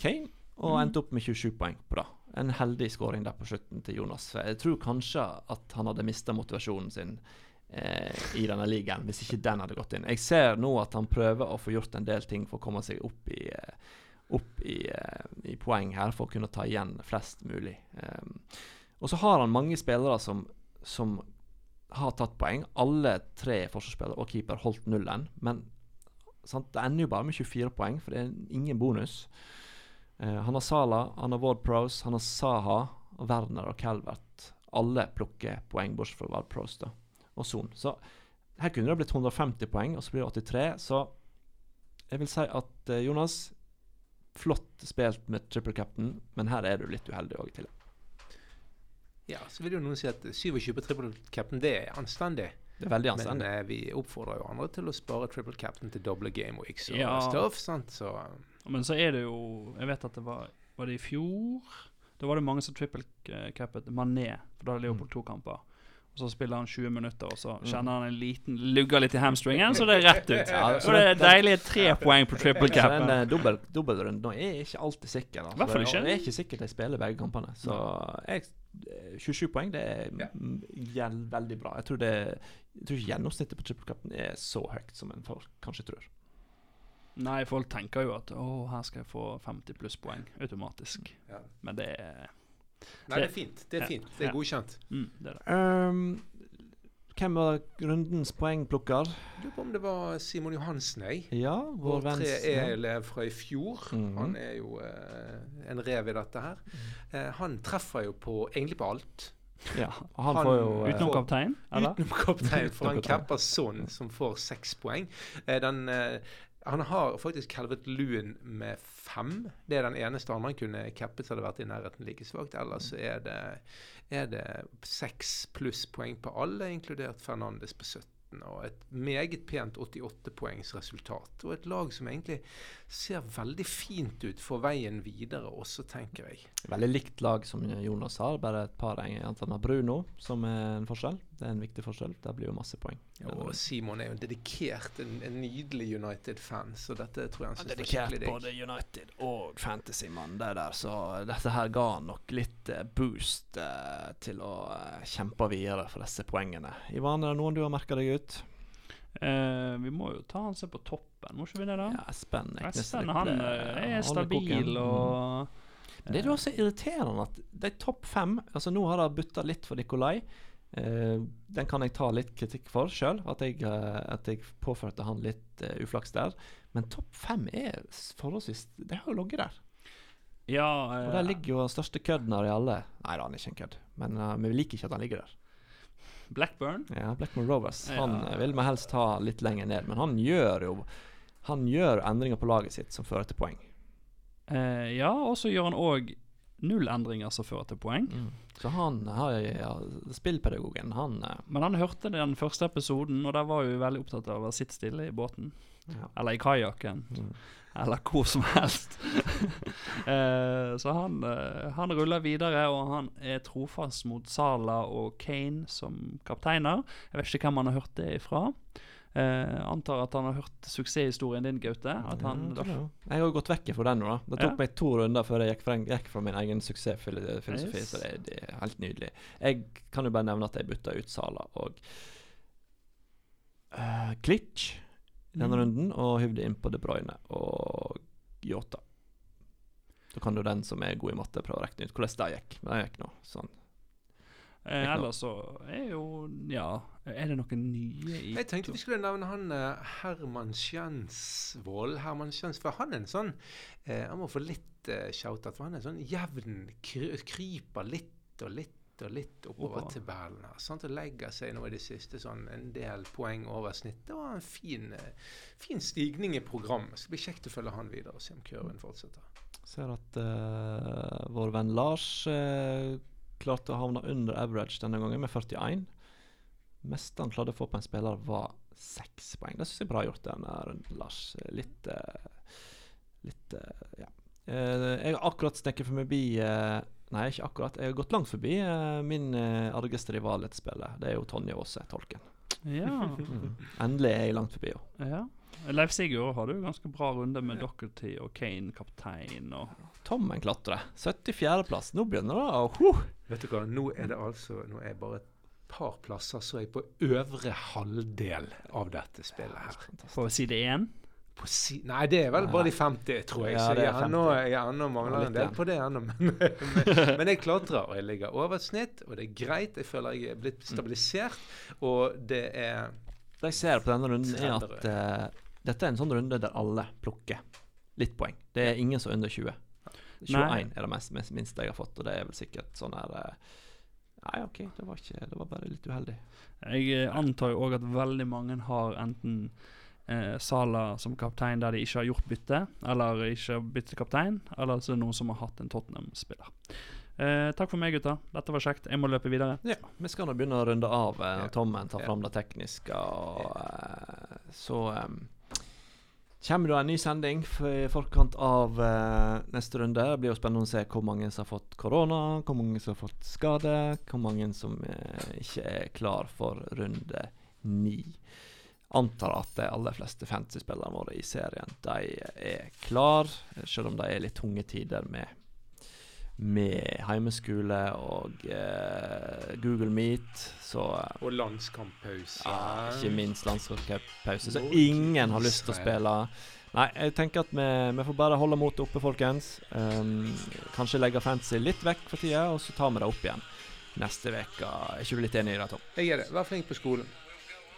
Kane og
Mm.
endte opp med 27 poeng på det. En heldig skåring der på slutten til Jonas. Jeg tror kanskje at han hadde mista motivasjonen sin eh, i denne ligaen hvis ikke den hadde gått inn. Jeg ser nå at han prøver å få gjort en del ting for å komme seg opp i eh, opp i, eh, i poeng her for å kunne ta igjen flest mulig. Um, og så har han mange spillere som, som har tatt poeng. Alle tre forsvarsspillere og keeper holdt nullen. Men sant, det ender jo bare med 24 poeng, for det er ingen bonus. Eh, han har Sala, han har Ward Prowse, han har Saha, Werner og Calvert. Alle plukker poeng, bortsett fra Ward Prowse da, og Son. Så her kunne det blitt 150 poeng, og så blir det 83. Så jeg vil si at eh, Jonas Flott spilt med triple captain, men her er du litt uheldig òg, til.
Ja, så vil jo noen si at 27 triple cap'n, det er anstendig.
Det er veldig
Men
anstendig.
eh, vi oppfordrer jo andre til å spare triple cap'n til doble game weeks og
Ja.
stuff. sant? Så
Men så er det jo Jeg vet at det var Var det i fjor? Da var det mange som triple eh, cappet Mané, for da hadde Leopold to kamper. Og så spiller han 20 minutter, og så kjenner han en liten lugger litt i hamstringen, så det er rett ut.
Ja, så
det er deilige tre poeng på triple
Så den
uh,
eh, dobbel, dobbeltrunden nå er ikke alltid sikker. Altså.
Ikke.
Det er ikke sikkert de spiller begge kampene. Så jeg, eh, 27 poeng, det er
Ja.
mm, veldig bra. Jeg tror, det, jeg tror ikke gjennomsnittet på triple captain er så høyt som en folk kanskje tror.
Nei, folk tenker jo at å, her skal jeg få 50 pluss poeng automatisk.
ja.
Men det er
Nei, det er fint. Det er fint. Det
Ja.
er godkjent.
mm, det er det.
Um, hvem var rundens poengplukker?
Lurer på om det var Simon Johansen, jeg.
Ja, vår
Vår tre
ja.
E-elev fra i fjor.
Mhm.
Han er jo eh, en rev i dette her. Eh, han treffer jo på egentlig på alt.
ja. Og han,
Han-
får jo eh,
Utenom kaptein, eller?
Utenom kaptein, for han capper Son, som får seks poeng. Eh, den, eh, han har faktisk Calvert Lewin med fem. Det er den eneste andre han kunne cappet som hadde vært i nærheten like svakt. Ellers er det, er det seks pluss poeng på alle, inkludert Fernandes på 17. Og et meget pent 88 poengs resultat. Og et lag som egentlig ser veldig fint ut for veien videre også, tenker jeg.
Veldig likt lag som Jonas har, bare et par eng- Han Bruno, som er en forskjell. Det er en viktig forskjell. Der blir jo masse poeng.
Og Simon er jo en dedikert, en, en nydelig United-fan, så dette tror jeg han syns
er dedikert
skikkelig digg.
både United og Fantasy-mann, det der. Så dette her ga han nok litt eh, boost eh, til å eh, kjempe videre for disse poengene. Ivan, er det noen du har merka deg ut?
Eh, vi må jo ta han seg på toppen, må ikke vi det, da?
Ja, Espen Eknes
Espen, han eh, er stabil og
Det er jo også irriterende at de topp fem Altså Nå har de butta litt for Nikolai. Eh, den kan jeg ta litt kritikk for sjøl, at, eh, at jeg påførte han litt uh, uflaks der. Men topp fem er forholdsvis Det har jo ligget der.
Ja,
Og der ligger jo den største kødden av de alle. Nei da, han er ikke en kødd, men vi liker ikke at han ligger der.
Blackburn.
Ja, Blackburn Rovers. Han ja. vil vi helst ha litt lenger ned, men han gjør jo Han gjør endringer på laget sitt som fører til poeng.
Ja, og så gjør han òg null endringer som fører til poeng.
Så han har ja, Spillpedagogen, han eh,
Men han hørte den første episoden, og der var jo veldig opptatt av å sitte stille i båten.
ja.
Eller i kajakken.
Mm.
Eller hvor som helst. eh, så han, eh, han ruller videre, og han er trofast mot Sala og Kane som kapteiner. Jeg vet ikke hvem han har hørt det ifra. Eh, antar at han har hørt suksesshistorien din, Gaute. At han,
Ja, jeg da. Jeg har gått vekk fra den nå. Det tok
Ja.
meg to runder før jeg gikk fra, gikk fra min egen suksessfilosofi.
Yes.
Så det, det er helt nydelig. Jeg kan jo bare nevne at jeg bytta ut Sala og uh, Klitsch denne
Mm.
runden, og hyvde inn på De Bruyne og Yota. Så kan jo den som er god i matte, prøve å regne ut hvordan det gikk. Men det gikk nå sånn.
Eh, ellers så er jo Ja, Er det noen nye i
Jeg tenkte vi skulle nevne han eh, Herman Skjensvold. Herman Skjens, for han er en sånn eh, Han må få litt eh, shout-out, for han er sånn jevn kry, Kryper litt og litt og litt oppover
Opa.
tabellen. her, sant? Og legger seg nå i det siste sånn en del poeng over snittet. Det var en fin, eh, fin stigning i programmet. Skal bli kjekt å følge han videre og se om kurven fortsetter.
Ser at uh, vår venn Lars eh, klarte å havne under average denne gangen med 41. Meste han klarte å få på en spiller, var seks poeng. Det syns jeg er bra gjort, denne runden, Lars. Litt eh, Litt eh, Ja. Eh, jeg har akkurat sneket forbi Nei, ikke akkurat. Jeg har gått langt forbi min argeste rival i dette spillet. Det er jo Tonje Aase, tolken.
Ja.
Mm. Endelig er jeg langt forbi henne.
ja. Leif Sigurd har jo ganske bra runde med Dockerty og Kane kaptein og
Tommen klatrer. 74.-plass. Nå begynner det å huh.
Vet du hva, nå er det altså Nå er jeg bare et par plasser så er jeg på øvre halvdel av dette spillet her.
på side én.
På si Nei, det er vel bare de 50, tror jeg.
Ja,
så jeg ennå, jeg ennå mangler
Ja,
en del på det ennå. Men, men, men jeg klatrer, og jeg ligger over et snitt, og det er greit. Jeg føler jeg er blitt stabilisert, og det er
Det jeg ser på denne runden, er at eh, dette er en sånn runde der alle plukker litt poeng. Det er ingen som er under 20. 21
Nei.
er det mest, mest, minste jeg har fått, og det er vel sikkert sånn her eh, Nei, OK, det var, ikke, det var bare litt uheldig.
Jeg eh, antar jo òg at veldig mange har enten eh, Sala som kaptein der de ikke har gjort bytte, eller ikke har byttet kaptein, eller så er det noen som har hatt en Tottenham-spiller. Eh, takk for meg, gutta. Dette var kjekt. Jeg må løpe videre.
Ja, Vi skal nå begynne å runde av eh, når Tommen tar fram det tekniske. Og, eh, så um, kommer det en ny sending i forkant av uh, neste runde. Det blir jo spennende å se hvor mange som har fått korona, hvor mange som har fått skade, hvor mange som uh, ikke er klar for runde ni. Antar at de aller fleste fantasy-spillerne våre i serien de er klar, selv om det er litt tunge tider med med heimeskole og eh, Google Meet, så eh,
Og landskamppause.
ja, Ikke minst landskamppause. så ingen har lyst til å spille. Nei, jeg tenker at vi, vi får bare holde motet oppe, folkens. Um, kanskje legge fantasy litt vekk for tida, og så tar vi det opp igjen neste uke. Er ikke du litt enig i det, Tom?
Jeg er det. Vær flink på skolen.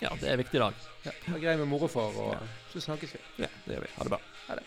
Ja, det er viktig i dag.
Ja, Vær grei med mor og far, så snakkes vi.
Ja, det gjør vi. Ha det bra.
Ha det.